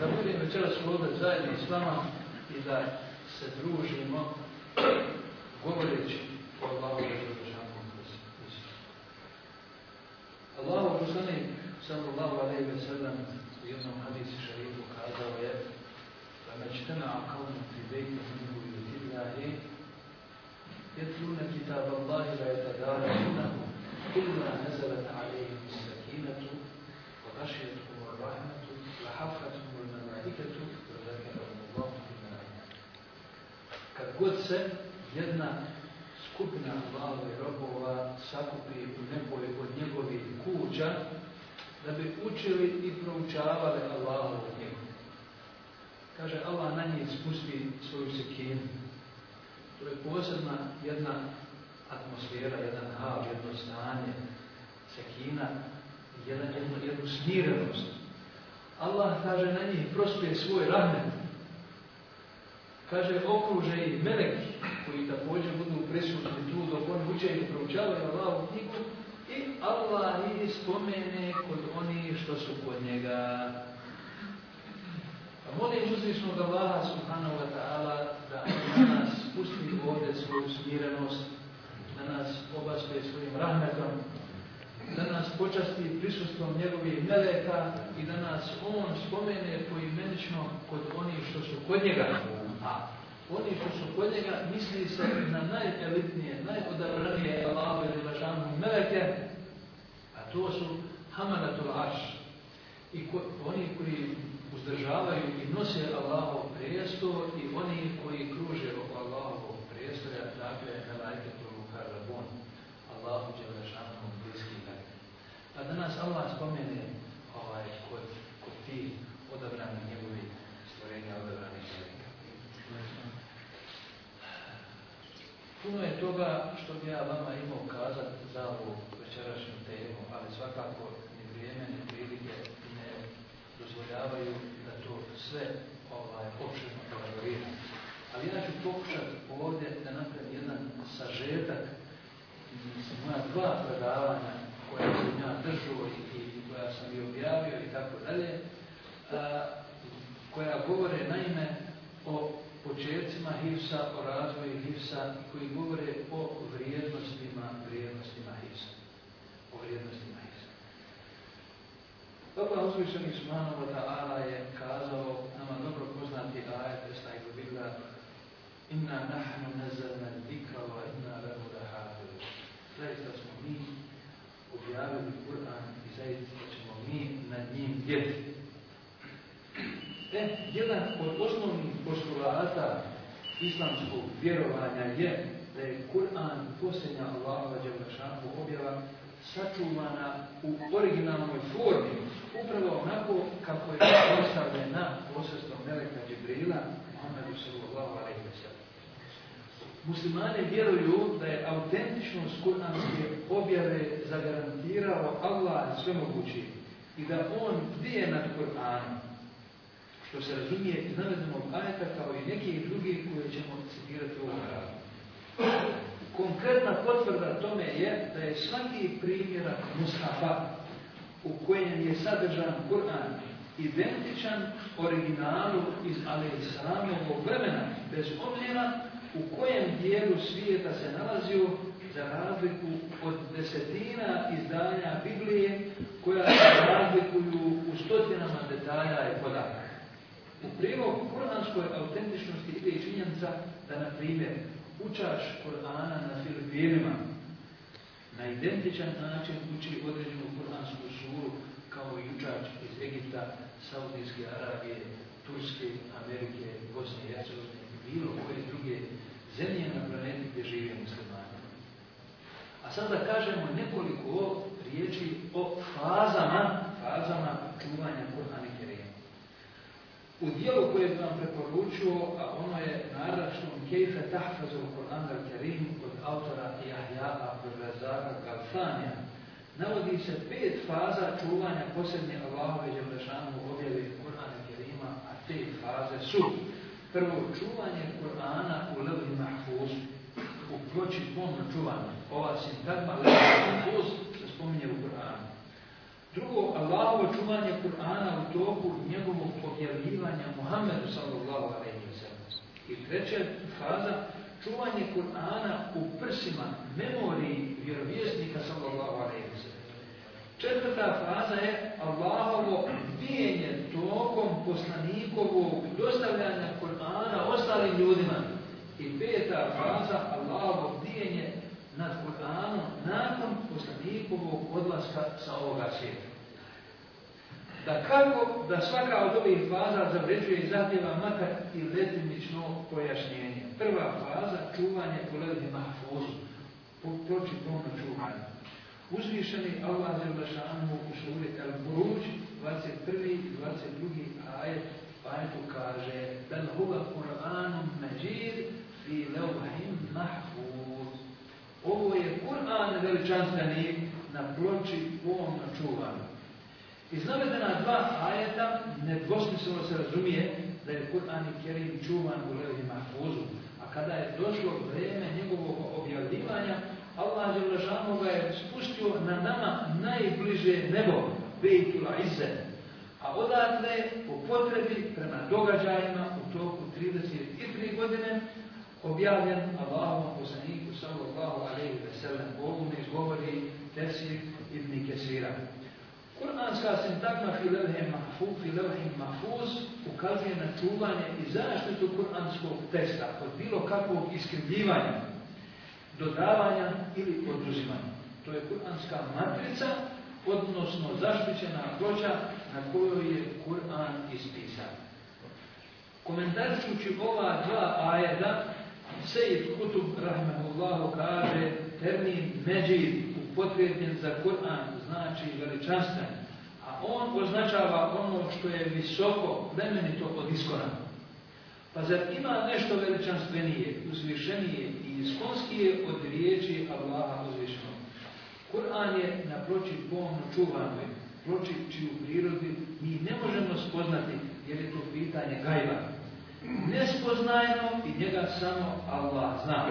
Da budem večeras ovdje zajedno s vama i da se družimo govoreći jedna skupina Allahove robova sakupi u nekoliko njegovih kuća da bi učili i proučavali u njegove. Kaže, Allah na njih spusti svoju sekinu. To je posebna jedna atmosfera, jedan hal, jedno stanje, sekina, jedan, jednu, jednu smirenost. Allah kaže na njih prospije svoj rahmet kaže okruže i meleki koji također budu presutni tu dok oni uče i proučavaju Allahovu knjigu i Allah ih spomene kod oni što su kod njega. A pa molim da Allaha subhanahu wa ta'ala da na nas pusti ovdje svoju smirenost, da nas obaspe svojim rahmetom, da nas počasti prisustvom njegovih meleka i da nas on spomene poimenično kod oni što su kod njega. A oni što su kod njega misli se na najelitnije, najodabranije Allahove ili Lažanu meleke, a to su Hamanatul Arš. I oni koji uzdržavaju i nose Allahov presto i oni koji kruže oko Allahovog a dakle, melajke prvu karabon, Allahu će Lažanu bliski Pa danas Allah spomene ovaj, kod, kod ti odabranih toga što bi ja vama imao kazati za ovu večerašnju temu, ali svakako ni vrijeme, ni prilike ne dozvoljavaju da to sve ovaj, opšetno kolaborira. Ali ja ću pokušati ovdje da napravim jedan sažetak moja dva predavanja koja sam ja držao i, i koja sam i objavio i tako dalje, koja govore naime o početcima Hivsa, o razvoju Hivsa koji govore o vrijednostima, vrijednostima Hivsa. O vrijednostima Hivsa. Dobro, uzvišeni da Ala je kazao nama dobro poznati ajet iz Tajgubila Inna nahnu nazalna dhikra wa inna lahu lahafidun. Zaista smo mi objavili Kur'an i zaista ćemo mi nad njim djeti. E, jedan od osnovnih postulata islamskog vjerovanja je da je Kur'an posljednja Allahova objava sačuvana u originalnoj formi, upravo onako kako je postavljena posredstvom Meleka Džibrila, Muhammedu sallallahu alaihi wa Muslimani vjeruju da je autentičnost kuranske objave zagarantirao Allah svemogući i da on bdije nad Kur'anom što se razumije iz navedenog ajeta kao i neki drugi koje ćemo citirati u ovom radu. Konkretna potvrda tome je da je svaki primjer Mustafa u kojem je sadržan Kur'an identičan originalu iz vremena, bez obzira u kojem dijelu svijeta se nalazio za razliku od desetina izdanja Biblije koja se razlikuju u stotinama detalja i podataka. U prilog koranskoj autentičnosti ide i činjenica da, na primjer, učaš Kur'ana na Filipinima, na identičan način uči određenu kordansku suru kao i učač iz Egipta, Saudijske Arabije, Turske, Amerike, Bosne i Hercegovine i bilo koje druge zemlje na planeti gdje žive muslimani. A sada kažemo nekoliko riječi o fazama, fazama čuvanja korana u dijelu koje sam vam preporučio, a ono je naravno, Kejfe Tahfazu Kur'an al-Kerim od autora Jahja Abdurazaka Kalfanija, navodi se pet faza čuvanja posebne Allahove Đelešanu objavi Kur'ana Kerima, a te faze su prvo čuvanje Kur'ana u levi mahfuz, u ploči pomno čuvanje. Ova sintagma levi mahfuz se spominje u Kur'anu. Drugo, Allahovo čuvanje Kur'ana u toku njegovog objavljivanja Muhammedu sallallahu alaihi I treća faza, čuvanje Kur'ana u prsima, memoriji vjerovjesnika sallallahu alaihi wa Četvrta faza je Allahovo bijenje tokom poslanikovog dostavljanja Kur'ana ostalim ljudima. I peta faza Allahovo bijenje nad Kur'anom nakon poslanikovog odlaska sa ovoga svijeta. Da kako da svaka od ovih faza zavređuje i zahtjeva makar i letimično pojašnjenje. Prva faza čuvanje poledi mahfuzu, pomno čuvanje. Uzvišeni Allah Zerbašanu u suri Al-Buruđ 21. i 22. ajet ajetu kaže Bel huva Kur'anom međir fi levhim mahfuz ovo je Kur'an veličanstveni na ploči pomno čuvan. Iz navedena dva ajeta nedvosmisleno se razumije da je Kur'an i Kerim čuvan u Levi Mahfuzu, a kada je došlo vrijeme njegovog objavljivanja, Allah Đelešanu ga je spustio na nama najbliže nebo, Bejtula Ize, a odatle po potrebi prema događajima u toku 33 godine objavljen Allahom poslaniku sallallahu alaihi ve sellem. ne izgovori Tefsir ibn Kesira. Kur'anska sintagma filevhe mahfuz, filevhe mahfuz ukazuje na čuvanje i zaštitu kur'anskog testa od bilo kakvog iskrivljivanja, dodavanja ili oduzimanja. To je kur'anska matrica, odnosno zaštićena ploča na kojoj je Kur'an ispisan. Komentarčući ova dva ajeda, Sejid Kutub rahmehullahu kaže termin međid upotrebljen za Kur'an znači veličanstven, a on označava ono što je visoko, vremenito od iskora. Pa zar ima nešto veličanstvenije, uzvišenije i iskonskije od riječi Allaha uzvišenog? Kur'an je na proči pomno čuvanoj, proči čiju prirodi mi ne možemo spoznati jer je to pitanje gajbana nespoznajno i njega samo Allah zna.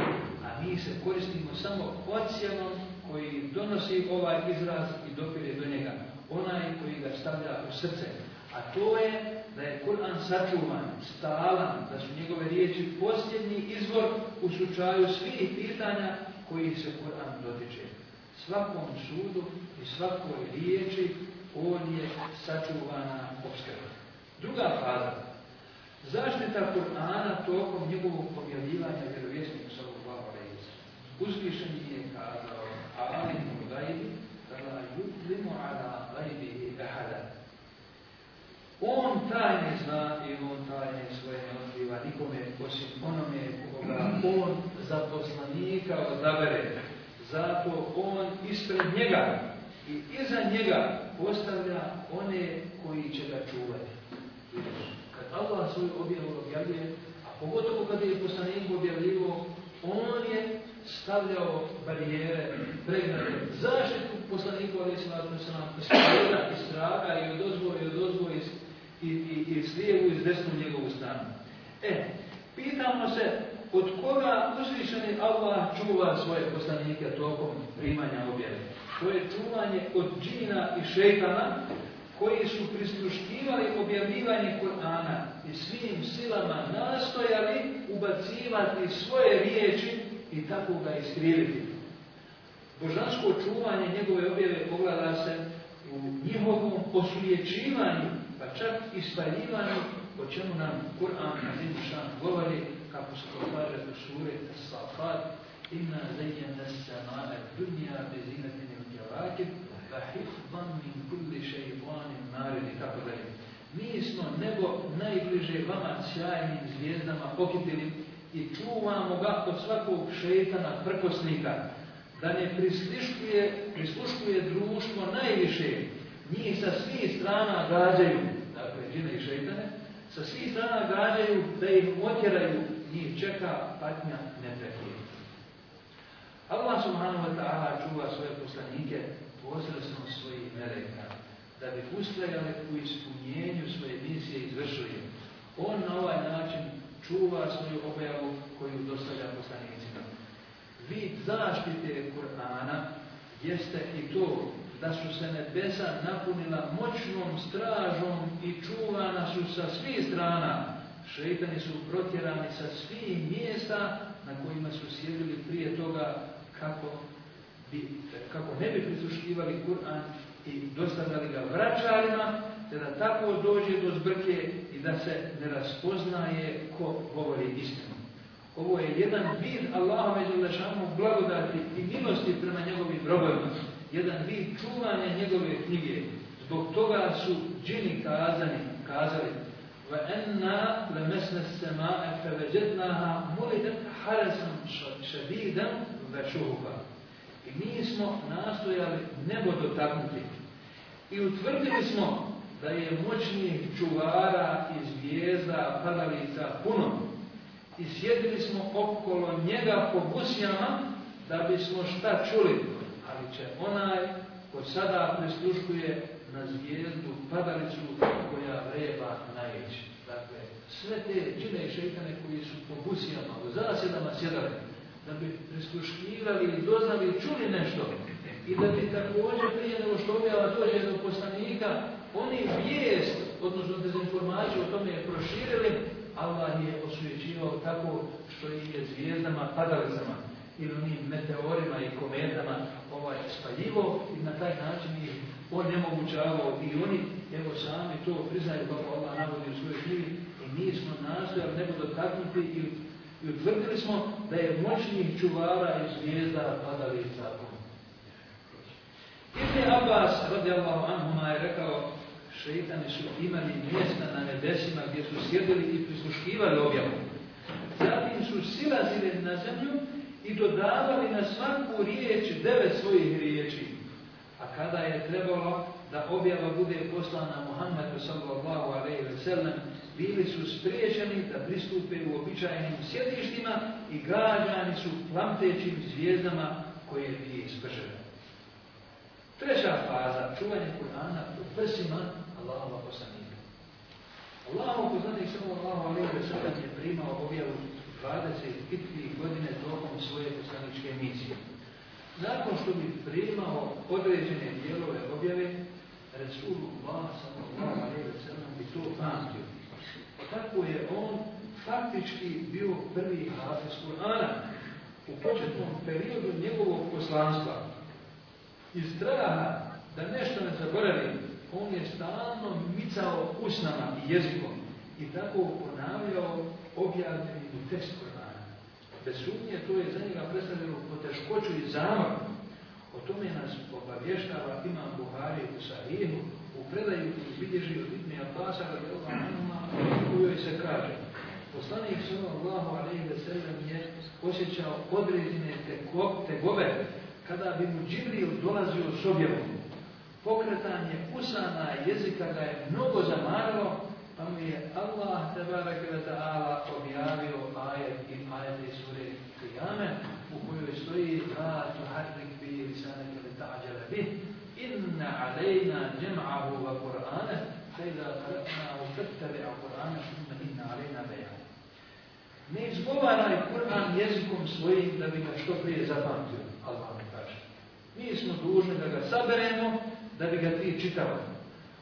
A mi se koristimo samo ocjenom koji donosi ovaj izraz i dopire do njega. Onaj koji ga stavlja u srce. A to je da je Kur'an sačuvan, stalan, da su njegove riječi posljednji izvor u slučaju svih pitanja koji se Kur'an dotiče. Svakom sudu i svakoj riječi on je sačuvana obskrba. Druga faza Zaštita Kur'ana tokom njegovog objavljivanja vjerovjesnika sa ovog ve Uzvišen je kazao: "Alim u gajbi, kada yuzlimu ala ih ahada." On tajne zna i on tajne svoje ne otkriva nikome osim onome koga on za poslanika odabere. Zato on ispred njega i iza njega postavlja one koji će ga čuvati. Allah svoju objavu objavljuje, a pogotovo kad je poslanik objavljivo, on je stavljao barijere, pregnane, zaštitu poslaniku ali slavno nam iz i i straga, i od i od i, i, i slijevu, iz desnu njegovu stranu. E, pitamo se, od koga uzvišeni Allah čuva svoje poslanike tokom primanja objave? To je čuvanje od džina i šeitana, koji su prisluškivali objavljivanje Kur'ana i svim silama nastojali ubacivati svoje riječi i tako ga iskriviti. Božansko čuvanje njegove objave pogleda se u njihovom osvjećivanju, pa čak i spaljivanju, o čemu nam Kur'an na Zimšan govori, kako se to u sure Safat, inna zajjena bez dunja djelakim, da van min i šeibanim tako dalje. Mi smo nego najbliže vama sjajnim zvijezdama pokitili i čuvamo ga od svakog šeitana prkosnika, da ne prisluškuje, prisluškuje društvo najviše. Njih sa svih strana gađaju, dakle džine i šeitane, sa svih strana gađaju da ih otjeraju, njih čeka patnja neprekije. Allah subhanahu wa ta'ala čuva svoje poslanike posredstvom svojih meleka, da bi ustrajali u ispunjenju svoje misije izvršili. On na ovaj način čuva svoju objavu koju dostavlja poslanicima. Vid zaštite Kur'ana jeste i to da su se nebesa napunila moćnom stražom i čuvana su sa svih strana. Šeitani su protjerani sa svih mjesta na kojima su sjedili prije toga kako bi, kako ne bi prisuštivali Kur'an i dostavljali ga vraćarima, te da tako dođe do zbrke i da se ne raspoznaje ko govori istinu. Ovo je jedan vid Allaha među blagodati i milosti prema njegovim robojima. Jedan vid čuvanja njegove knjige. Zbog toga su džini kazani, kazali وَأَنَّا لَمَسْنَ السَّمَاءَ فَوَجَدْنَاهَا مُلِدًا حَرَسًا شَدِيدًا وَشُهُبًا mi smo nastojali nebo dotaknuti i utvrdili smo da je moćnih čuvara i zvijezda padalica puno i sjedili smo okolo njega po gusnjama da bismo šta čuli, ali će onaj ko sada prisluškuje na zvijezdu padalicu koja vreba najveći. Dakle, sve te čine i šeitane koji su po gusnjama, u zasjedama sjedali, da bi prisluškivali ili doznali čuli nešto i da bi također prije nego što objava to jednog poslanika oni vijest, odnosno dezinformaciju o tome je proširili Allah je osvjećivao tako što ih je zvijezdama, padalicama ili onim meteorima i kometama ovaj, spaljivo i na taj način ih onemogućavao i oni evo sami to priznaju kako Allah navodi u svojoj živi i mi smo nastojali nego dotaknuti ili i utvrdili smo da je moćnih čuvara i zvijezda padalica. Ibn Abbas, radijallahu anhuma, je rekao šeitani su imali mjesta na nebesima gdje su sjedili i prisluškivali objavu. Zatim su silazili na zemlju i dodavali na svaku riječ devet svojih riječi. A kada je trebalo da objava bude poslana Muhammedu sallallahu alaihi wa sallam bili su spriječeni da pristupe u običajnim sjedištima i gađani su plamtećim zvijezdama koje je ispržene. Treća faza, čuvanje Kur'ana u prsima Allahova poslanika. Allahov poslanik samo Allahov alijev je primao objavu 23 godine tokom svoje poslaničke misije. Nakon što bi primao određene dijelove objave, Resulullah sallallahu alaihi wa sallam bi to pamtio kako je on faktički bio prvi hafiz Kur'ana u početnom periodu njegovog poslanstva. Iz straha da nešto ne zaboravi, on je stalno micao usnama i jezikom i tako ponavljao objavljeni tekst Kur'ana. Bez sumnje to je za njega predstavljeno poteškoću i zamor. O tome nas obavještava Imam Buhari u Sahihu, predaju bilježi od Ibn Abbasa radi Allah u kojoj se kaže Poslanik Allahu, alaihi ve sellem je osjećao određene tegove kada bi mu Džibril dolazio s objevom. Pokretanje usana jezika ga je mnogo zamaralo, pa mu je Allah tabaraka wa ta'ala objavio ajet i ajete sure Kijame u kojoj stoji da tuharrik bi lisanek أن علينا جمعه qur'ana, u قرأناه a قرآنه inna inna alejna بيعه Ne izgovaraj Kur'an jezikom svojim da bi ga što prije zapamtio, Allah mi kaže. Mi smo dužni da ga saberemo, da bi ga ti čitao.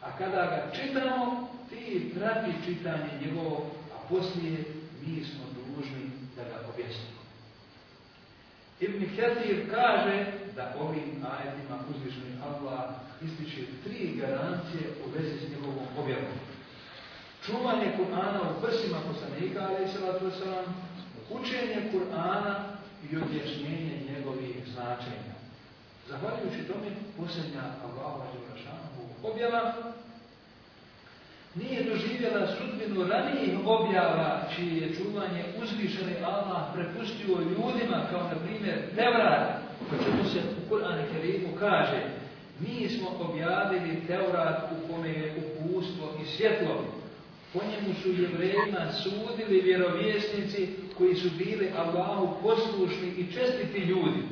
A kada ga čitamo, ti prati čitanje njegovo, a poslije mi smo dužni da ga objasnimo. Ibn Ketir kaže da ovim ajetima al Allah ističe tri garancije u vezi s njegovom objavom. Čuvanje Kur'ana u prsima poslanika, ali i učenje Kur'ana i objašnjenje njegovih značenja. Zahvaljujući tome, posljednja Allahova objava nije doživjela sudbinu ranijih objava čije je čuvanje uzvišeni Allah prepustio ljudima kao na primjer Tevrat, po se u Kur'an Kerimu kaže mi smo objavili Tevrat u kome je upustvo i svjetlo. Po njemu su jevrejima sudili vjerovjesnici koji su bili Allahu poslušni i čestiti ljudi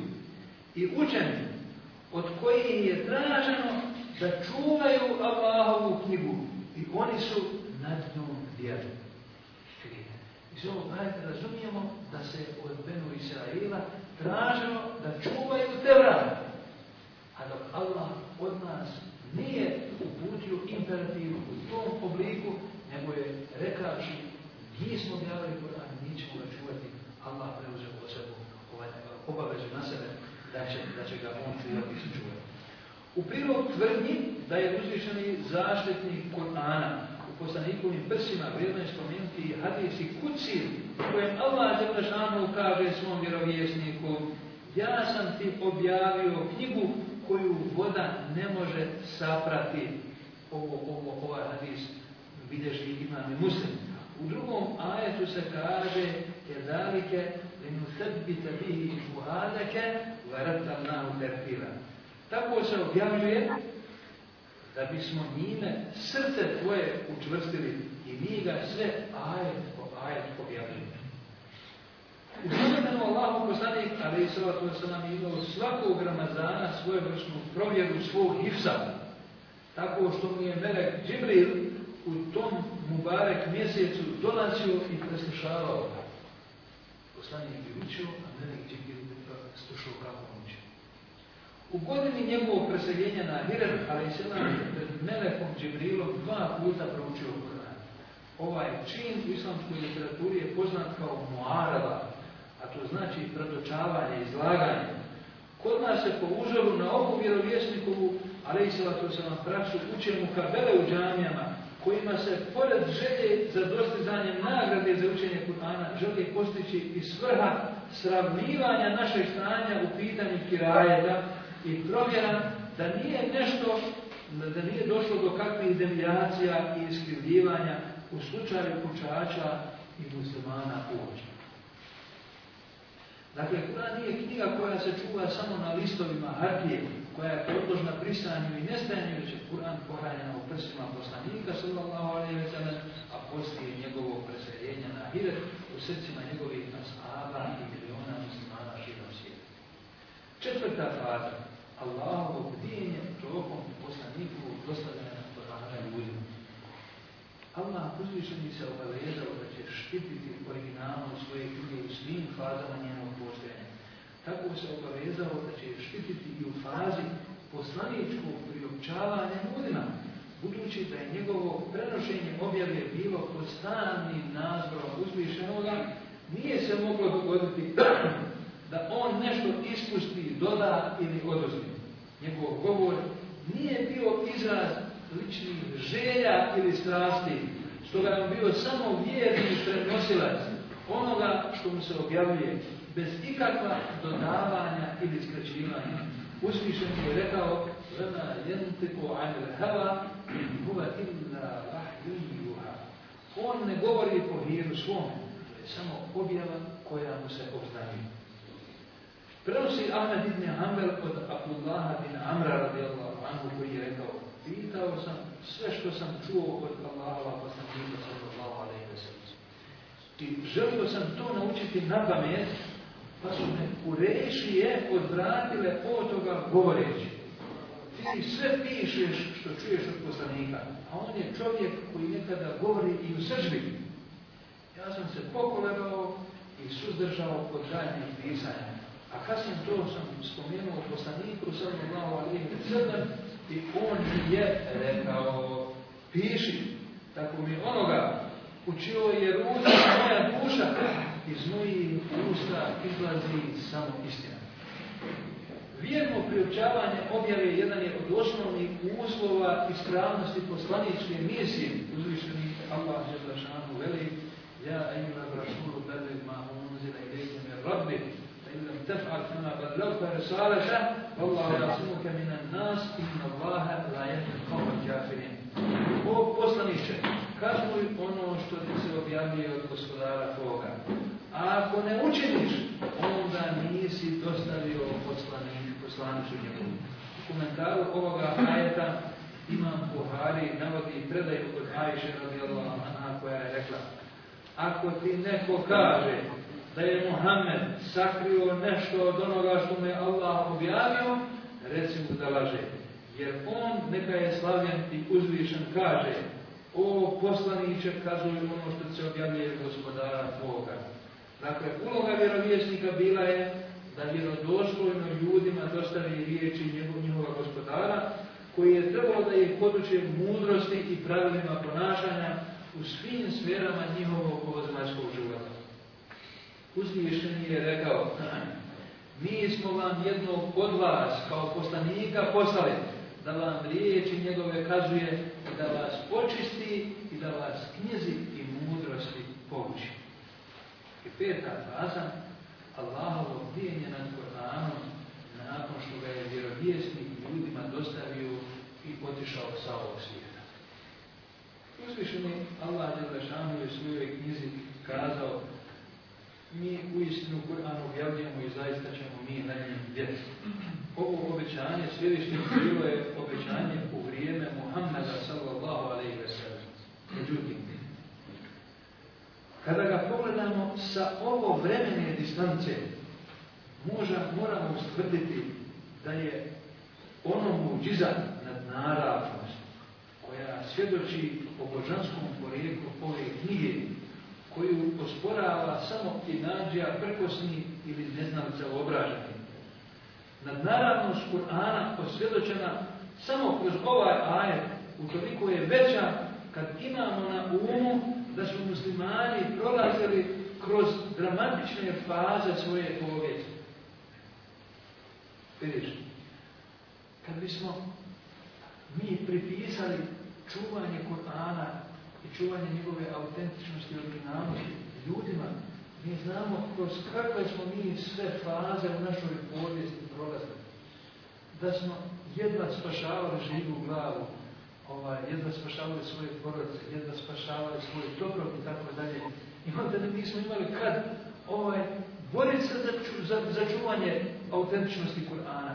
i učeni od kojih je traženo da čuvaju Allahovu knjigu i oni su na dnu vjeru. Iz ovo pravite razumijemo da se od Benu israela tražilo da čuvaju te vrata. A dok Allah od nas nije uputio imperativu u tom obliku, nego je rekao što smo objavili a mi ćemo ga čuvati, Allah preuzeo obavezu na sebe da će, da će ga on čuvati i čuvati. U prilog tvrdnji da je uzvišeni zaštitnik Kur'ana u poslanikovim prsima vrijedno je spomenuti i hadis i kuci kojem Allah Đelešanu kaže svom vjerovjesniku ja sam ti objavio knjigu koju voda ne može saprati. Ovo, ovo, ovaj hadis i imam i muslim. U drugom ajetu se kaže jedalike linuthebite bihi varata varatavnahu terfila. Tako se objavljuje da bismo njime srce tvoje učvrstili i mi ga sve ajet po ajet objavljujemo. U zemljenu Allahu poslanik, ali i se nam imao svakog Ramazana svoje vršnu provjeru svog hifsa. Tako što mu je Melek Džibril u tom Mubarek mjesecu dolazio i preslušavao ga. Poslanik učio, U godini njegovog preseljenja na Hirer, ali i pred Melekom Džibrilom dva puta proučio Kur'an. Ovaj čin u islamskoj literaturi je poznat kao muarava, a to znači predočavanje, izlaganje. Kod nas se po uzoru na ovu vjerovjesnikovu, ali i vam praksu, uče mu kabele u džamijama, kojima se pored želje za dostizanje nagrade za učenje Kur'ana želi postići i svrha sravnivanja našeg stanja u pitanju kirajeta i provjera da nije nešto, da nije došlo do kakvih zemljacija i iskrivljivanja u slučaju kućača i muslimana uođe. Dakle, Kur'an nije knjiga koja se čuva samo na listovima Harkije, koja je podložna pristanju i nestajanju, već je Kur'an pohranjena u prsima poslanika, sallallahu a poslije njegovog preseljenja na Hiret, u srcima njegovih ashaba i miliona muslimana širom svijetu. Četvrta faza, Allahovo vidjenje tokom poslanikovog dostavljanja Korana ljudima. Allah uzvišeni se obavezao da će štititi originalno svoje ljudi u svim fazama njenog postojenja. Tako se obavezao da će štititi i u fazi poslaničkog priopćavanja ljudima, budući da je njegovo prenošenje objave bilo pod stanim nazvom uzvišenoga, nije se moglo dogoditi da on nešto ispusti, doda ili oduzmi. Njegov govor nije bio izraz ličnih želja ili strasti, stoga je on bio samo vjerni prenosilac onoga što mu se objavljuje, bez ikakva dodavanja ili skraćivanja. Uspišen je rekao, Vema jentiku anil hava, huva illa vahjuha. On ne govori po hiru svom, to je samo objava koja mu se obznanjuje. Prenosi Ahmed ibn Hanbel od Abdullaha bin Amra radijallahu anhu koji je rekao pitao sam sve što sam čuo od Allahova poslanika sallallahu alejhi ve sellem. I želio sam to naučiti na pamet, pa su me u je odvratile od toga govoreći. Ti sve pišeš što čuješ od poslanika, a on je čovjek koji nekada govori i u sržbi. Ja sam se pokolegao i suzdržao od daljnjih pisanja. A kasnije to sam spomenuo o poslaniku je alaihi Alijeva crna i on je rekao piši tako mi onoga učio je ruda moja duša iz mojih usta izlazi samo istina. Vjerno priopćavanje objave jedan je od osnovnih uslova ispravnosti poslaničke misije uzvišeni Allah Šanu, veli Ja imam brašuru bebe ma i rejte me rabbi تفعل كما بلغت رسالته والله يعصمك من الناس إن الله لا يهدي القوم الكافرين O poslaniče, kazuj ono što ti se objavljuje od gospodara Boga. A ako ne učiniš, onda nisi dostavio poslanik, poslanicu njegovu. U komentaru ovoga ajeta Imam Buhari navodi predaju od Ajše radijallahu anha koja je rekla Ako ti neko kaže da je Muhammed sakrio nešto od onoga što mu je Allah objavio, reci mu da laže. Jer on, neka je slavljen i uzvišen, kaže o poslaniće, kazuju ono što se objavljuje gospodara Boga. Dakle, uloga vjerovjesnika bila je da vjerodostojno ljudima dostavi riječi njihova gospodara, koji je trebalo da ih područje mudrosti i pravilima ponašanja u svim sferama njihovog ovozmaljskog života uzvišen je rekao, mi smo vam jednog od vas kao poslanika poslali da vam riječi njegove kazuje i da vas počisti i da vas knjizi i mudrosti pouči. I peta faza Allahovo bdjenje nad Koranom nakon što ga je vjerovjesnik ljudima dostavio i potišao sa ovog svijeta. Uzvišeni Allah je u svojoj knjizi kazao mi u istinu Kur'an objavljujemo i zaista ćemo mi na njih djeti. Ovo obećanje svjevišnjih bilo je obećanje u vrijeme Muhammeda sallallahu alaihi ve sallam, Međutim, kada ga pogledamo sa ovo vremene distance, moramo stvrditi da je ono muđiza nad naravnost koja svjedoči o božanskom porijeklu ove knjige koju osporava samo inađija prkosni ili neznalica obraženi. naravnost, Kur'ana posvjedočena samo kroz ovaj ajet, utoliko je veća kad imamo na umu da su muslimani prolazili kroz dramatične faze svoje povijesti. Vidiš, kad bismo mi pripisali čuvanje Kur'ana i čuvanje njegove autentičnosti i originalnosti ljudima, mi znamo kroz kakve smo mi sve faze u našoj povijesti prolazili. Da smo jedva spašavali živu glavu, ovaj, jedva spašavali svoje porodice, jedva spašavali svoj dobro i tako dalje. I onda nismo imali kad ovaj, boriti se za, za, za čuvanje autentičnosti Kur'ana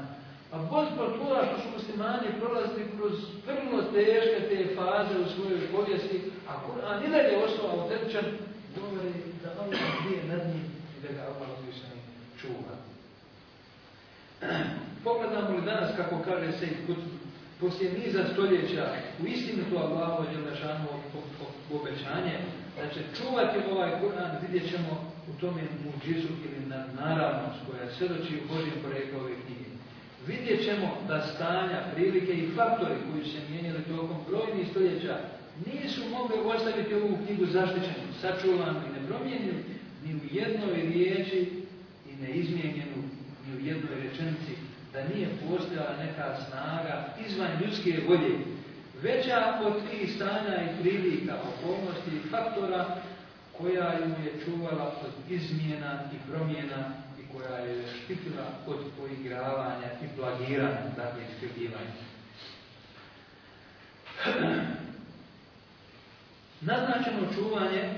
a Bosna toga što su muslimani prolazili kroz vrlo teške te faze u svojoj povijesti, a Kur'an i da je ostao autentičan, govori da Allah nije nad njim i da ga Allah uzvišeni čuva. Pogledamo li danas, kako kaže se kod poslije niza stoljeća u istinu to Allahovo našanu obećanje, da će čuvati ovaj Kur'an, vidjet ćemo u tome muđizu ili naravnost koja sredoči u Božim porekao ove knjige vidjet ćemo da stanja, prilike i faktori koji su se mijenjali tokom brojnih stoljeća nisu mogli ostaviti ovu knjigu zaštićenu, sačuvanu i nepromijenjenu ni u jednoj riječi i neizmijenjenu ni u jednoj rečenici, da nije postojala neka snaga izvan ljudske volje, veća od tih stanja i prilika, okolnosti i faktora koja ju je čuvala od izmjena i promjena koja je štitila od poigravanja i plagiranja, dakle iskrivljivanja. Naznačeno čuvanje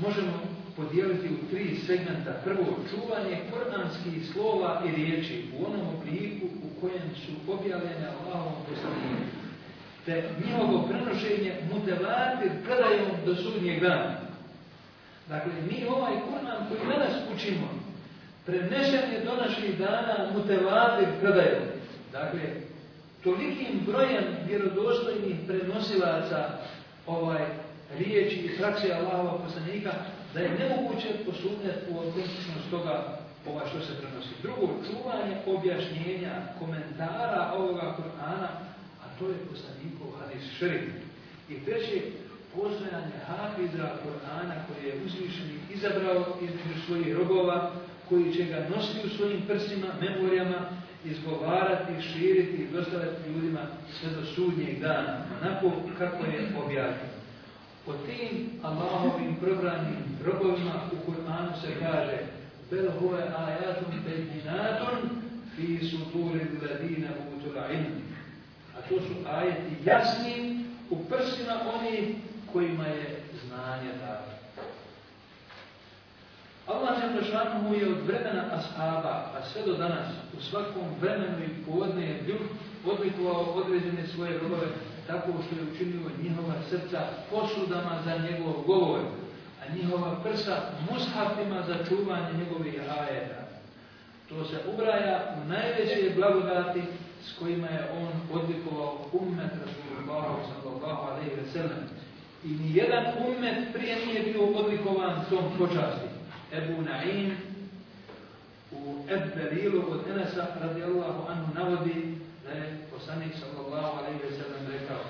možemo podijeliti u tri segmenta. Prvo, čuvanje koranskih slova i riječi u onom obliku u kojem su objavljene Allahom poslanima, te njihovo prenošenje mutevati predajom do sudnjeg dana. Dakle, mi ovaj Koran koji danas učimo, prenešen je do naših dana mutevadir predajom. Dakle, tolikim brojem vjerodostojnih prenosilaca ovaj riječi i frakcije Allahova poslanika da je nemoguće posumnjati u autentičnost toga ova što se prenosi. Drugo, čuvanje objašnjenja, komentara ovoga Kur'ana, a to je poslanikov hadis šerif. I treće, postojanje hafiza Kur'ana koji je i izabrao između svojih rogova, koji će ga nositi u svojim prsima, memorijama, izgovarati, širiti i dostavati ljudima sve do sudnjeg dana, onako kako je objavljeno. Po tim Allahovim probranim robovima u Kur'anu se kaže Bel huve ajatum bejinatum fi suturi u utul A to su ajeti jasni u prsima onih kojima je znanje da. Allah mu je od vremena ashaba, a sve do danas, u svakom vremenu i povodne je odlikovao određene svoje robove tako što je učinio njihova srca posudama za njegov govor, a njihova prsa mushafima za čuvanje njegovih ajeta. To se ubraja u najveće blagodati s kojima je on odlikovao ummet Rasulullahu sallallahu alaihi ve sellem. I nijedan ummet prije nije bio odlikovan tom počasti. Ebu Naim u Ebbelilu od Enesa radijallahu anhu navodi da je poslanik sallallahu alaihi wa sallam rekao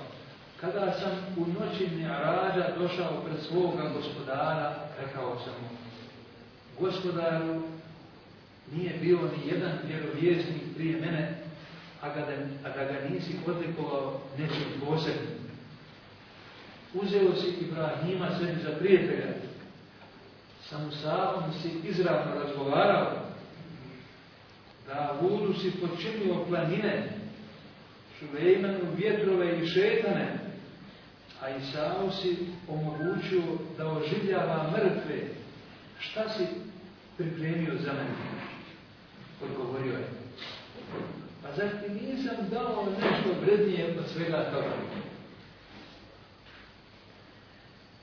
kada sam u noći Mi'arađa došao pred svoga gospodara, rekao sam mu gospodaru nije bio ni jedan vjerovjesnik prije mene, a da, a da ga nisi odlikovao nečim posebnim. Uzeo si Ibrahima sebi za prijatelja sa Musaom si izravno razgovarao, da vudu si počinio planine, šuvejmenu vjetrove i šetane, a Isao si omogućio da oživljava mrtve. Šta si pripremio za mene? Odgovorio je. Pa zar ti nisam dao nešto vrednije od svega toga?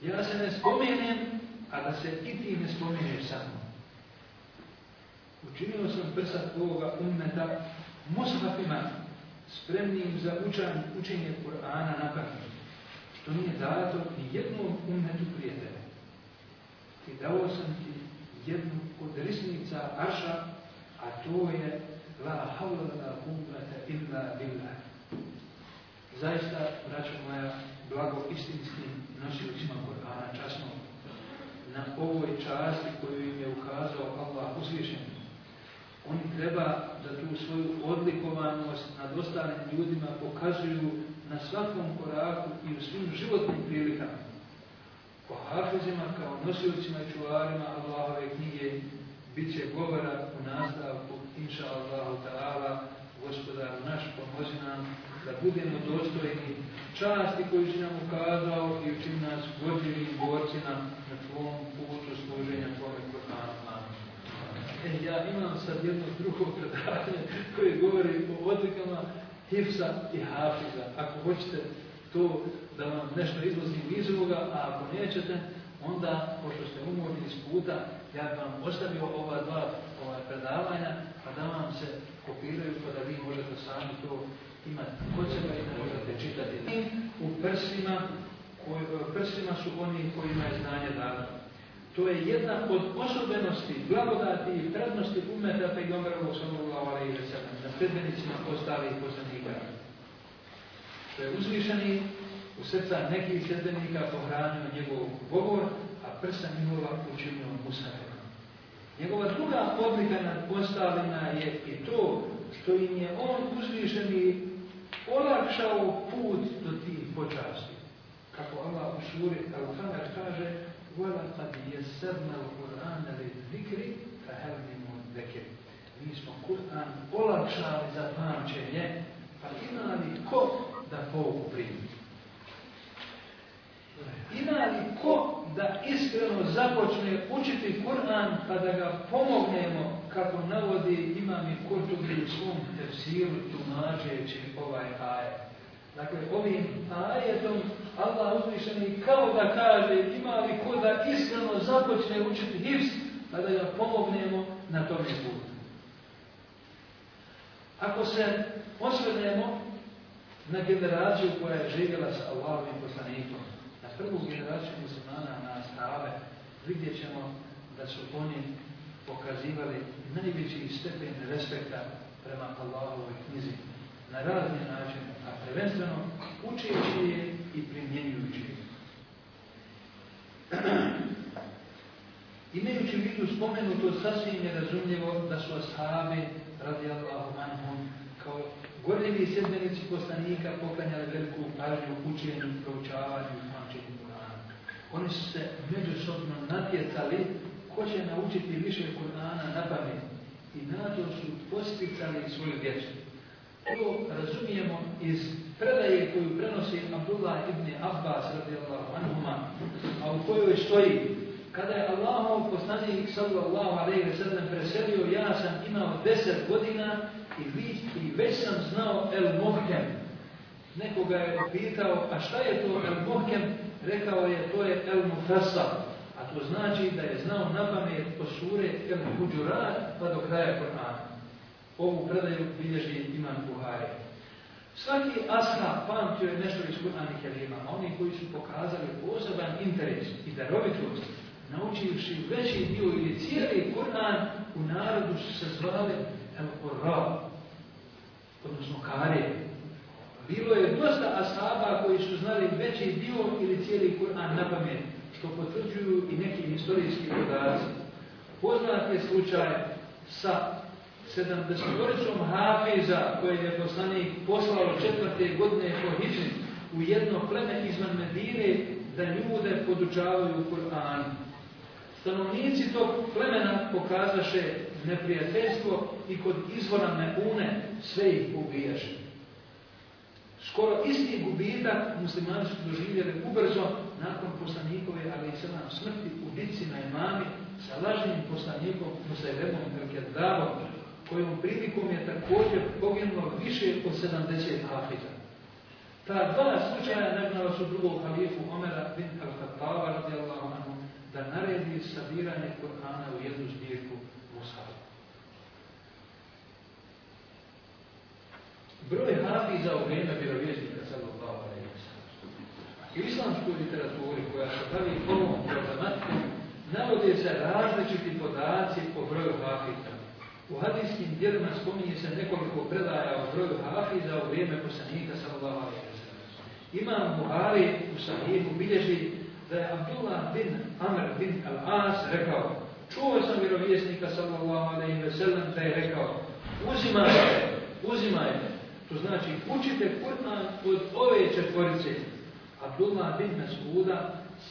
Ja se ne spominjem, a da se i ti ne spominješ samo. Učinio sam prsa tvojega ummeta mushafima spremnim za učan, učenje Kur'ana na pamet, što nije dato ni jednom ummetu prije tebe. I dao sam ti jednu od risnica Arša, a to je la havla la illa billah. Zaista, braćo moja, blago istinskim nosilicima Kur'ana, časnog na ovoj časti koju im je ukazao Allah uzvišenje. Oni treba da tu svoju odlikovanost nad ostalim ljudima pokazuju na svakom koraku i u svim životnim prilikama. O hafizima kao nosilcima i čuvarima Allahove knjige bit će govora u nastavku, inša Allahu ta'ala, gospodar naš, pomozi nam da budemo dostojni časti koju si nam ukazao i učin nas vodljivim borcima na tvom putu služenja tvome Korhanu. E, ja imam sad jedno drugo predavanje koje govori o odlikama Hifsa i Hafiza. Ako hoćete to da vam nešto izlazim iz ovoga, a ako nećete, onda, pošto ste umorni iz puta, ja bi vam ostavio ova dva ova predavanja, pa da vam se kopiraju pa da vi možete sami to imati kod sebe i možete čitati. U prsima, prsima su oni kojima je znanje dana. To je jedna od osobenosti, blagodati i prednosti umeta pe sallallahu alaihi i recena na sredbenicima postavi i poslanika. Što je uzvišeni u srca nekih sredbenika pohranio njegov govor, a prsa njegova učinio musafem. Njegova druga odlika nam postavljena je i to što im je on i olakšao put do tih počasti. Kako Allah u suri Al-Hamar kaže وَلَقَدْ يَسَّرْنَا الْقُرْآنَ لِذِكْرِ فَهَرْنِمُ الذِّكْرِ Mi smo Kur'an olakšali za pamćenje, pa imali li ko da pouku primiti. Ima li ko da iskreno započne učiti Kur'an pa da ga pomognemo kako navodi imam i Kurtubi u svom tefsiru tumađeći ovaj ajet. Dakle, ovim ajetom Allah uzvišeni kao da kaže ima li ko da iskreno započne učiti hivs pa da ga pomognemo na tome putu. Ako se osvrnemo na generaciju koja je živjela sa Allahom i poslanikom, prvu generaciju muslimana na stave, vidjet ćemo da su oni pokazivali najveći stepen respekta prema Allahovoj knjizi na razni način, a prvenstveno učeći je i primjenjujući je. Imajući vidu spomenuto, sasvim je razumljivo da su ashabi radi Allahu kao gorljivi sedmjenici poslanika poklanjali veliku pažnju učenju, proučavanju, oni su se međusobno natjecali ko će naučiti više Kur'ana na pamet i to su posticali svoju djecu. To razumijemo iz predaje koju prenosi Abdullah ibn Abbas radijallahu anhuma, a u kojoj stoji kada je Allahov poslanik sallallahu alaihi ve sellem preselio, ja sam imao deset godina i, vi, i već sam znao el mohem, Nekoga je pitao, a šta je to El Muhkem? Rekao je, to je El Mufasa. A to znači da je znao na pamet od sure El pa do kraja Korana. Ovu predaju bilježi Imam Buhari. Svaki ashab pamtio je nešto iz Kur'anih a oni koji su pokazali poseban interes i darovitost, naučivši veći dio ili cijeli Kur'an, u narodu su se zvali El Korra, odnosno Karije, bilo je dosta ashaba koji su znali veći dio ili cijeli Kur'an na pamet, što potvrđuju i neki historijski podaci. Poznat je slučaj sa 70-oricom Hafiza koje je poslanik poslao četvrte godine po Hidžin u jedno pleme izvan Medine da ljude podučavaju Kur'an. Stanovnici tog plemena pokazaše neprijateljstvo i kod izvora une sve ih ubijaše. Skoro isti gubitak muslimani su doživjeli ubrzo nakon poslanikove, ali i sada smrti u bici na imami sa lažnim poslanikom Musaevom Belkedavom, kojom prilikom je također poginulo više od 70 hafiza. Ta dva slučaja nemala su drugog halifu Omera bin Al-Khattaba radijallahu da naredi sabiranje Korana u jednu zbirku broj hafiza u vrijeme vjerovjesnika sallallahu alejhi ve sellem. U islamskoj literaturi koja se bavi ovom problematikom navode se različiti podaci po broju hafiza. U hadijskim djelima spominje se nekoliko predaja o broju hafiza u vrijeme poslanika sallallahu alejhi ve sellem. Imam Buhari u Sahihu bilježi da je Abdullah bin Amr bin Al-As rekao Čuo sam vjerovjesnika sallallahu alejhi ve sellem da je rekao uzimajte, uzimajte znači, učite Kur'an od ove četvorice. Abdullah bin Mas'uda,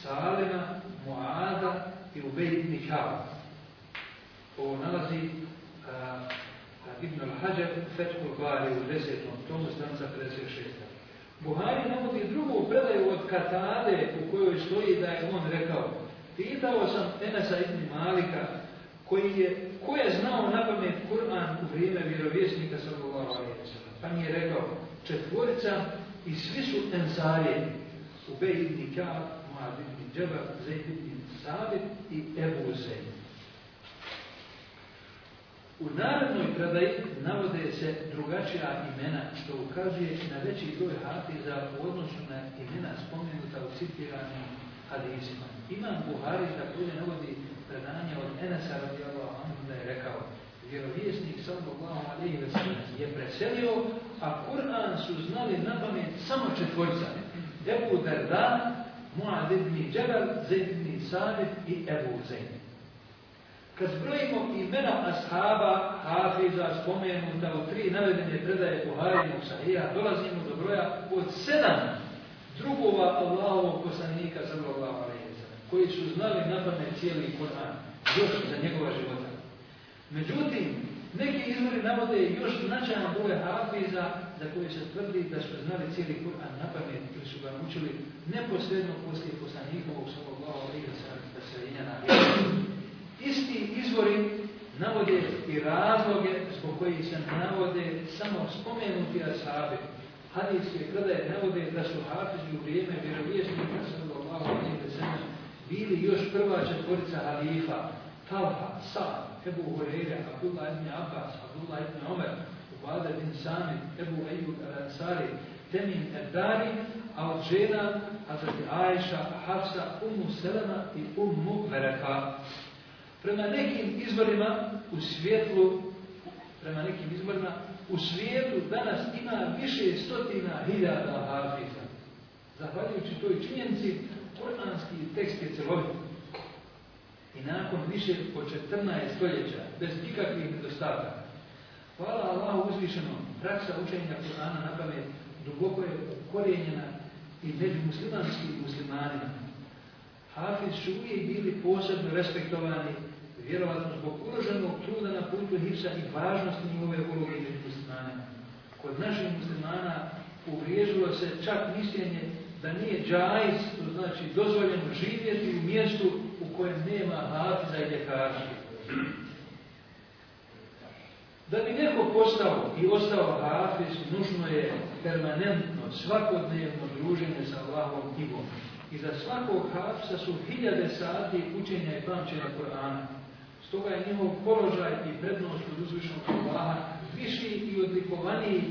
Salema, Muada i Ubejt Nikava. Ovo nalazi a, Ibn al-Hađar u Fethul Bari u 10. tomu stanca 56. Buhari navodi drugu predaju od Katade u kojoj stoji da je on rekao Pitao sam Enesa ibn Malika koji je, ko je znao na Kur'an u vrijeme vjerovjesnika sallallahu pa mi je rekao, četvorica i svi su ensarije. Ubej ibn Ka'ab, Muad ibn Džaba, Zaid ibn Sabit i Ebu Zaid. U narodnoj predaji navode se drugačija imena, što ukazuje na veći broj hati u odnosu na imena spomenuta u citiranim hadizima. Imam Buhari da bude navodi predanje od Enesa radijalova, onda je rekao vjerovjesnik samo alaihi ve je preselio, a Kur'an su znali na pamet samo četvorica. Ebu Darda, Muad ibn Džabal, Zaid ibn Sabit i Ebu Zaid. Kad zbrojimo imena ashaba, hafiza, spomenuta u tri navedene predaje Buhari i Sahija, dolazimo do broja od sedam drugova Allahovog poslanika sallallahu ve koji su znali na pamet cijeli Kur'an, još za njegova života. Međutim, neki izvori navode još značajno broj hafiza za koje se tvrdi da su znali cijeli Kur'an na pamet ili su ga učili neposredno poslije poslanikovog sallallahu da se sellem na Isti izvori navode i razloge zbog kojih se navode samo spomenuti ashabi. Hadijske je navode da su hafizi u vrijeme vjerovjesnika sallallahu alejhi ve sellem bili još prva četvorica halifa, Talha, sa. Ebu Horeira, Abdullah ibn Abbas, Abdullah ibn Omer, Ubada ibn Samir, Ebu Ayyub al-Ansari, Temin al-Dari, a od žena, a Aisha, Hafsa, Umu Selema i Umu Vereka. Prema nekim izvorima u svijetlu, prema nekim izvorima, u svijetu danas ima više stotina hiljada hafiza. Zahvaljujući toj činjenici, koranski tekst je celovit. I nakon više po 14 stoljeća, bez nikakvih nedostataka, hvala Allahu uzvišenom, praksa učenja Kur'ana na pamet duboko je ukorjenjena i među muslimanskim muslimanima. Hafiz su uvijek bili posebno respektovani, vjerovatno zbog uloženog truda na putu i važnosti njihove uloge među muslimanima. Kod naših muslimana uvriježilo se čak mišljenje da nije džajs, to znači dozvoljeno živjeti u mjestu kojem nema hafiza i ljekaša. Da bi neko postao i ostao hafiz, nužno je permanentno, svakodnevno druženje sa Allahom knjigom. I za svakog hafsa su hiljade sati učenja i pamćenja Korana. Stoga je njihov položaj i prednost od uzvišnog Allaha viši i odlikovaniji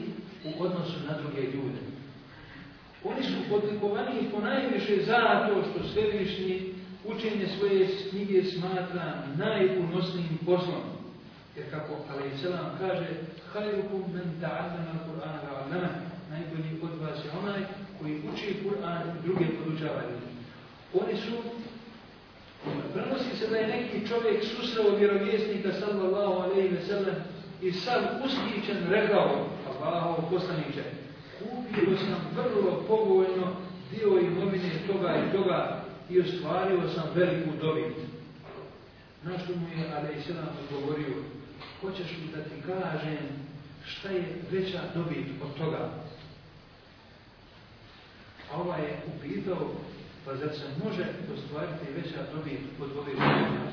u odnosu na druge ljude. Oni su odlikovaniji po najviše zato što svevišnji učenje svoje knjige smatra najunosnijim poslom. Jer kako Aleyhisselam kaže, hajrukum men ta'allama Kur'ana ra'allama, najbolji od vas je onaj koji uči Kur'an i druge podučavaju. Oni su, prenosi se da je neki čovjek susreo vjerovjesnika sallallahu alaihi ve sellem i sad uskićen rekao, Allahov poslaniće, kupio sam vrlo pogovoljno, dio imovine toga i toga, i ostvario sam veliku dobit. Na što mu je Aleyhisselam odgovorio, hoćeš li da ti kažem šta je veća dobit od toga? A ovaj je upitao, pa zar se može ostvariti veća dobit od ove Jer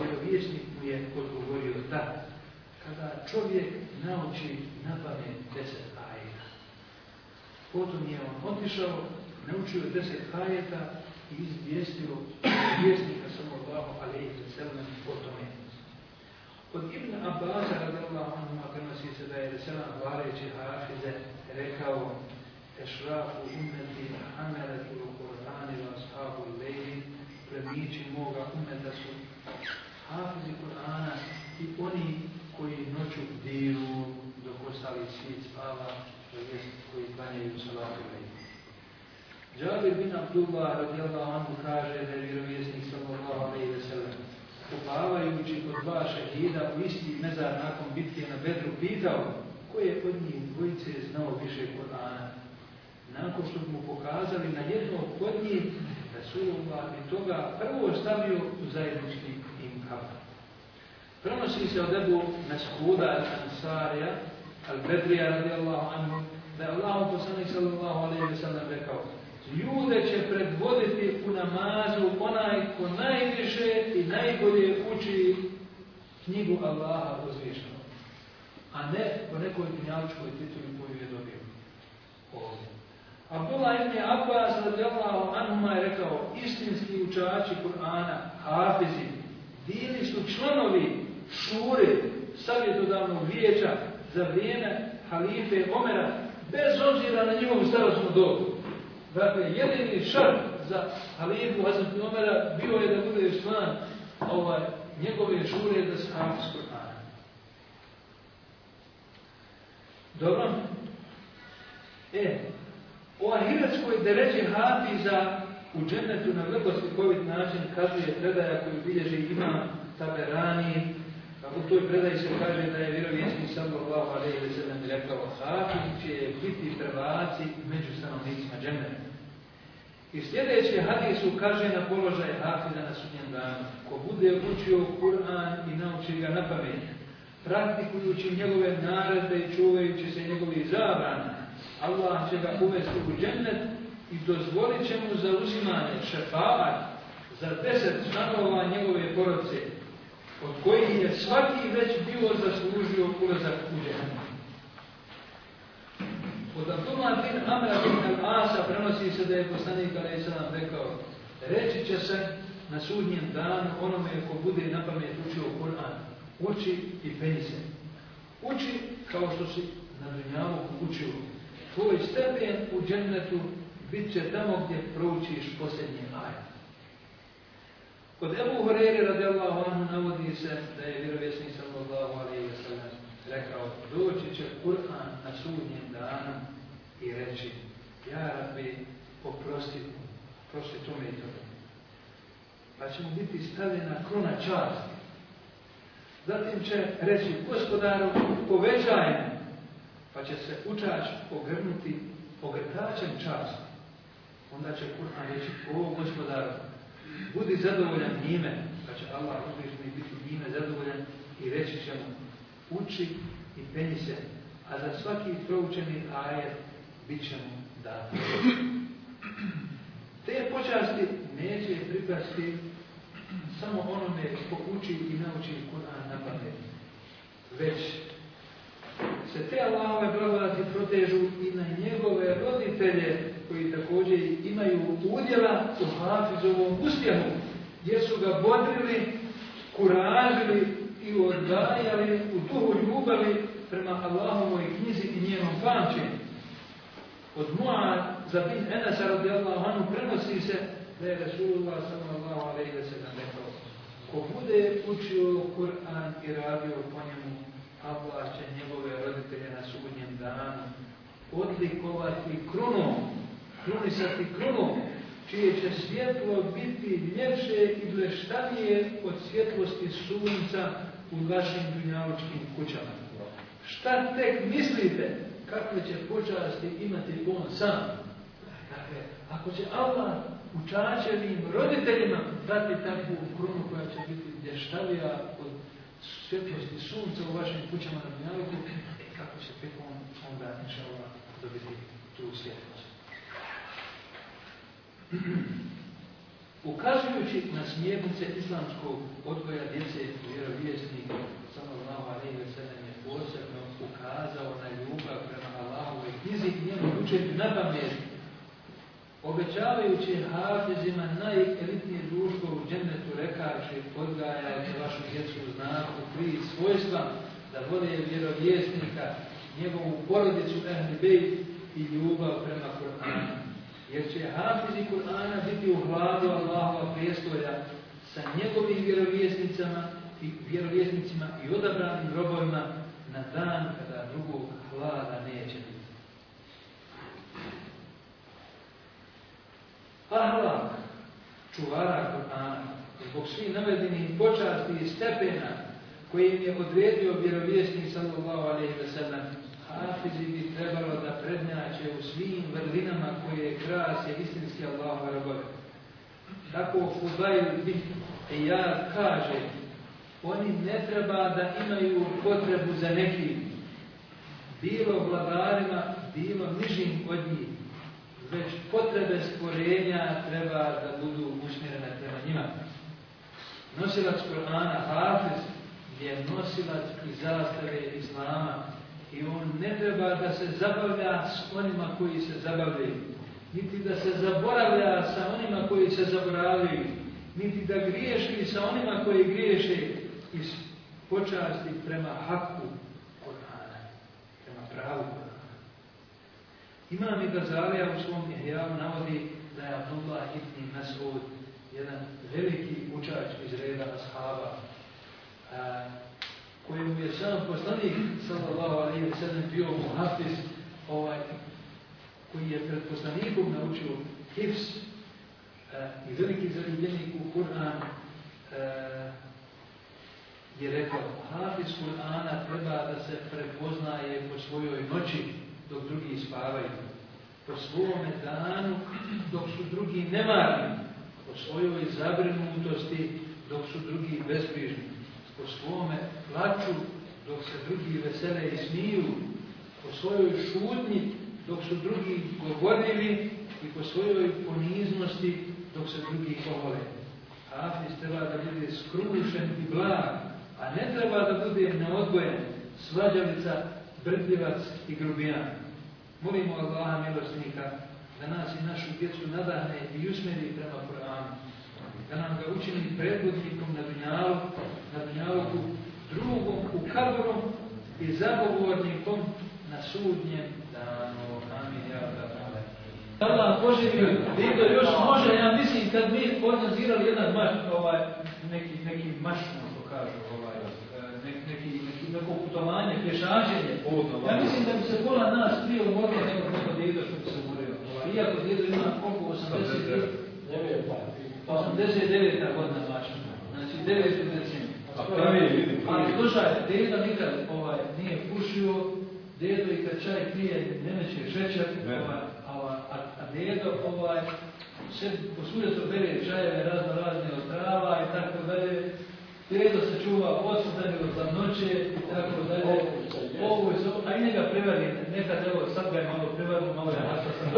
Vjerovjesnik mu je odgovorio da, kada čovjek nauči na deset ajeta. Potom je on otišao, naučio deset ajeta i izvijestio vjesnika sallallahu alaihi wa sallam o tome. Od Ibn Abbas radijallahu anhu prenosi se da je Resana Vareći Hafize rekao Ešrafu umeti hameretu u Kur'ani wa ashabu ilaihi premići moga umeta su Hafizi Kur'ana i oni koji noću diru dok ostali svijet spava, to jest koji klanjaju salatu Džabir bin Abdullah radijallahu anhu kaže da je vjerovjesnik sallallahu alaihi ve sellem kopavajući kod dva šehida u isti mezar nakon bitke na Bedru pitao koji je od njih dvojice znao više Kur'ana. Nakon što mu pokazali na jednog od njih da su bi toga prvo stavio u zajednički im kafa. Prenosi se od Ebu Meshuda Ansarija, Al-Bedrija radijallahu anhu, da je Allah poslanik sallallahu alaihi wa sallam rekao Ljude će predvoditi u namazu onaj ko najviše i najbolje uči knjigu Allaha uzvišnjava. A ne po nekoj dunjavčkoj tituli koju je dobio ovdje. Abdullah ibn Abbas radijallahu anhuma je rekao istinski učači Kur'ana, hafizi, bili su članovi šure savjetodavnog vijeća za vrijeme halife Omera bez obzira na njihovu starostnu dobu. Dakle, jedini šart za Alijevu Hazret Omera bio je da bude član ovaj, njegove žure da se hafiz Kur'ana. Dobro? E, o ahiretskoj deređe hafiza u džennetu na vrlo slikovit način kazuje predaja koju bilježi ima Taberani kako u toj predaj se kaže da je Allah sallallahu alaihi wa sallam rekao Hafiz će biti prvaci među stanovnicima džemene. I sljedeći hadis ukaže na položaj Hafiza na sudnjem danu. Ko bude učio Kur'an i nauči ga na pamet, praktikujući njegove naredbe i čuvajući se njegovih zabrana, Allah će ga uvesti u džennet i dozvolit će mu za uzimanje šefaat za deset stanova njegove porodice, od kojih je svaki već bio zaslužio ulazak u džehennem. Od Abdullah bin Amra bin Al-Asa prenosi se da je poslanik Salaam rekao reći će se na sudnjem danu onome ko bude na pamet učio Kur'an. Uči i peni se. Uči kao što si na dunjavu učio. Tvoj stepen u džennetu bit će tamo gdje proučiš posljednje ajat. Kod Ebu Horeire radijallahu anhu navodi se da je vjerovjesnik sallallahu alaihi wa sallam rekao doći će Kur'an na sudnjem danu i reći ja rabbi oprosti oprosti tome i tome. Pa će mu biti stavljena krona časti. Zatim će reći gospodaru povećaj mu. Pa će se učač ogrnuti ogrtačem časti. Onda će Kur'an reći o gospodaru Budi zadovoljan njime, pa će Allah uzvišni biti njime zadovoljan i reći će uči i penji se, a za svaki proučeni ajer bit će mu dan. Te počasti neće pripasti samo onome ko uči i nauči Kur'an na pamet, već se te Allahove blagodati protežu i na njegove roditelje koji također imaju udjela u Hafizovom uspjehu, gdje su ga bodrili, kuražili i odgajali u duhu ljubavi prema Allahovoj knjizi i njenom pamćenju. Od Mu'ad za bin Enasa radijallahu anhu prenosi se da je Resulullah sallallahu alaihi wa sallam rekao ko bude učio Kur'an i radio po njemu, Allah će njegove roditelje na sudnjem danu odlikovati krunom krunisati krunom, čije će svjetlo biti ljepše i bleštanije od svjetlosti sunca u vašim dunjavočkim kućama. Šta tek mislite kakve će počasti imati on sam? Dakle, ako će Allah učačenim roditeljima dati takvu krunu koja će biti blještavija od svjetlosti sunca u vašim kućama na dunjavoku, kako će tek on onda, inša dobiti tu svjetlost? Ukazujući na smjernice islamskog odgoja djece vjerovjesnika, samo alaihi ve sellem je posebno ukazao na ljubav prema Allahove knjizi i njemu učenju na pamet, obećavajući hafizima najelitnije društvo u džennetu rekaši odgajajte vašu djecu znaku prije svojstva da vode vjerovjesnika, njegovu porodicu ehli i ljubav prema Kur'anu. Jer će hafizi Kur'ana biti u hladu Allahova prijestolja sa njegovim vjerovjesnicama i vjerovjesnicima i odabranim robovima na dan kada drugog hlada neće biti. Ahlak čuvara Kur'ana zbog svih navedenih počasti i stepena koje je odredio vjerovjesnik sallallahu alaihi wa sallam Hafizi bi trebalo da prednjače u svim vrlinama koje je kras je istinski Allah rabove. Tako Fudaju bin i ja kaže, oni ne treba da imaju potrebu za nekim, bilo vladarima, bilo nižim od njih, već potrebe stvorenja treba da budu usmjerene prema njima. Nosilac Kur'ana Hafiz je nosilac i zastave Islama, i on ne treba da se zabavlja s onima koji se zabavljaju. Niti da se zaboravlja sa onima koji se zaboravljaju. Niti da griješi sa onima koji griješe iz počasti prema haku Korana. Prema pravu Korana. Imam i Gazalija u svom javu navodi da je Abdullah Hitni Mas'ud jedan veliki učač iz reda ashaba kojim je sam poslanik sallallahu alaihi wa sallam bio muhafiz ovaj, koji je pred poslanikom naučio hifs eh, i veliki zanimljenik u Kur'an eh, je rekao hafiz Kur'ana treba da se prepoznaje po svojoj noći dok drugi spavaju po svome danu dok su drugi nemarni po svojoj zabrinutosti dok su drugi bezbrižni po svome plaću dok se drugi vesele i smiju, po svojoj šutnji dok su drugi govorili i po svojoj poniznosti dok se drugi povole. Hafiz treba da bude skrušen i blag, a ne treba da bude neodgojen, svađalica, brdljivac i grubijan. Molimo Allaha milostnika da nas i našu djecu nadahne i usmeri prema Koranu da nam ga učini predvodnikom na dunjaluku, drugom u kaborom i zagovornikom na sudnjem danu. Amin. Ja, Allah poživio, još može, ja mislim, kad mi organizirali jedan maš ovaj, neki, neki mač, što kažu, ovaj, e, neki, neki, neko putovanje, pješačenje, ja mislim da bi se pola nas prije umorilo nego neko Dito što bi se umorio. Ovaj, iako Dito ima oko 89. godina znači. Znači 9. decembra. Pa prvi je vidim. Ali slušajte, dedo nikad ovaj, nije pušio, dedo i kad čaj pije nemeće šećer, ne. ovaj, a, a, dedo ovaj, se posudio to bere čajeve razno razne od trava i tako dalje. Dedo se čuva posudanje od zamnoće i tako dalje. Ovo je a i njega privadi, nekad evo sad ga je malo privadno, malo je nasa sam.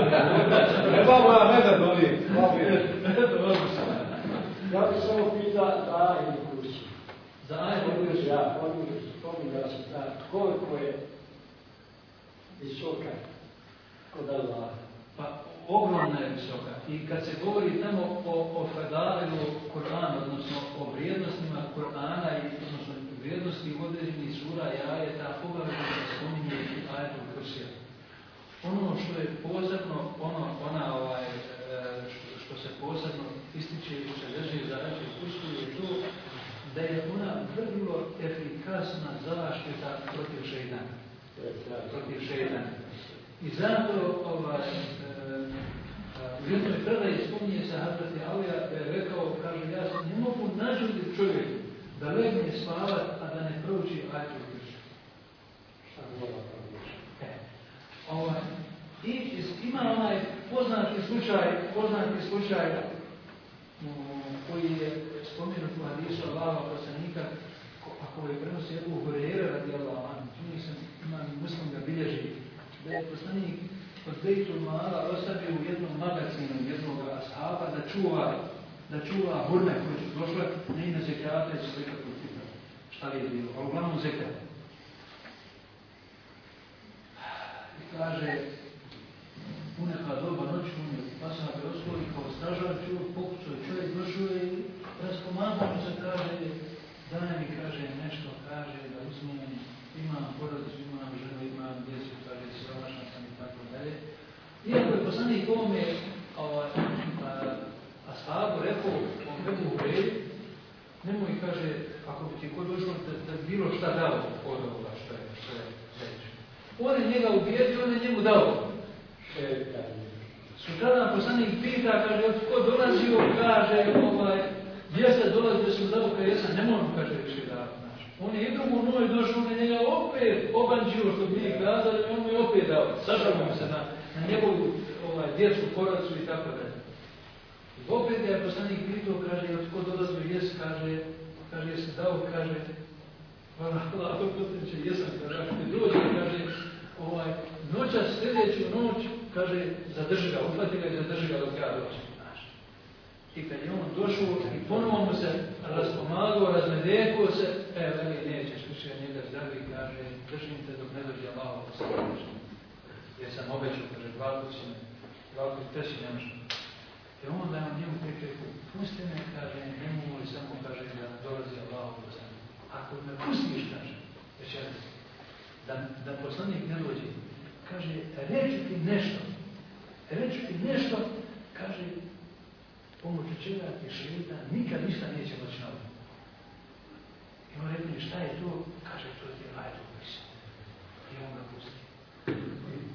Evo, ne da da Dobro. Ja bih samo pita za Ajde kući. Za Ajde kursi, ja, pomijem, pomijem da se da koliko je visoka kod Allah. Pa ogromna je visoka. I kad se govori tamo o, o fadalu Korana, odnosno o vrijednostima Korana i odnosno vrijednosti određeni sura i ajeta, obavezno se spominje i ajetu kursija. Ono što je posebno, ono, ona ovaj, e, što se posebno ističe i drži za račun pušku je to da je ona vrlo efikasna zaštita protiv žena. Protiv žena. I zato ovaj, u eh, eh, jednoj predaj spominje se Alija da je rekao, kaže, ja ne mogu nađuti čovjek da legne spavat, a da ne prouči u krša. Šta je ova Ovaj, I ima onaj poznati slučaj, poznati slučaj чува, да чува горна кои се дошла, не и на зекарата и се зека Шта li е било? Ali uglavnom zeka. razmedeku se, e, veli, nećeš više njega zdravi, kaže, držim te dok ne dođe malo Jer sam obećao, kaže, dva put si me, dva te si ne I e, onda on njemu tek pusti me, kaže, li samo, kaže, da dolazi Allah sami. Ako me pustiš, kaže, večeras, da, da poslanik ne dođe, kaže, reći ti nešto, reći ti nešto, kaže, pomoću čega ti šeitan nikad ništa neće moći i on rekli, šta je to? Kaže, to je ajdu misli. I on ga pusti.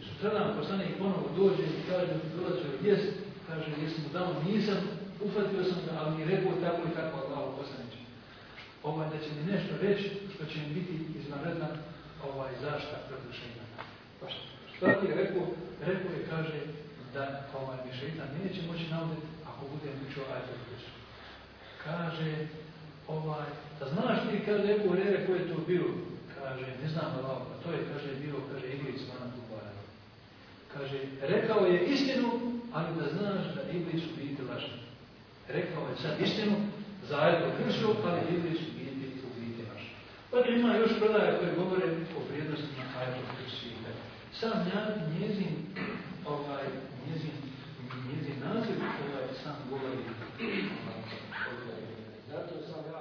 Sutradan poslanik ponovo dođe i kaže, dolazio jest, kaže, jesam mu dao, nisam, ufatio sam ga, ali mi rekao tako i tako, Allah Ovo Ovaj, da će mi nešto reći, što će mi biti izvanredna ovaj, zašta produšenja. Pa šta ti je rekao? Rekao je, kaže, da ovaj, mi šeitan neće moći navoditi ako budem učio ajetu Kaže, ovaj, da znaš ti, kaže je Rere, koji je to bio? Kaže, ne znam a to je, kaže, bio, kaže, Iblis vana Dubara. Kaže, rekao je istinu, ali da znaš da Iblis u biti vaši. Rekao je sad istinu, zajedno kršio, ali Iblis u biti u biti laže. Dakle, ima još prodaje koje govore o vrijednostima Hajdu Kršita. Sam ja, njezin, ovaj, njezin, njezin naziv, ovaj, sam govori. Ovaj, Zato sam ja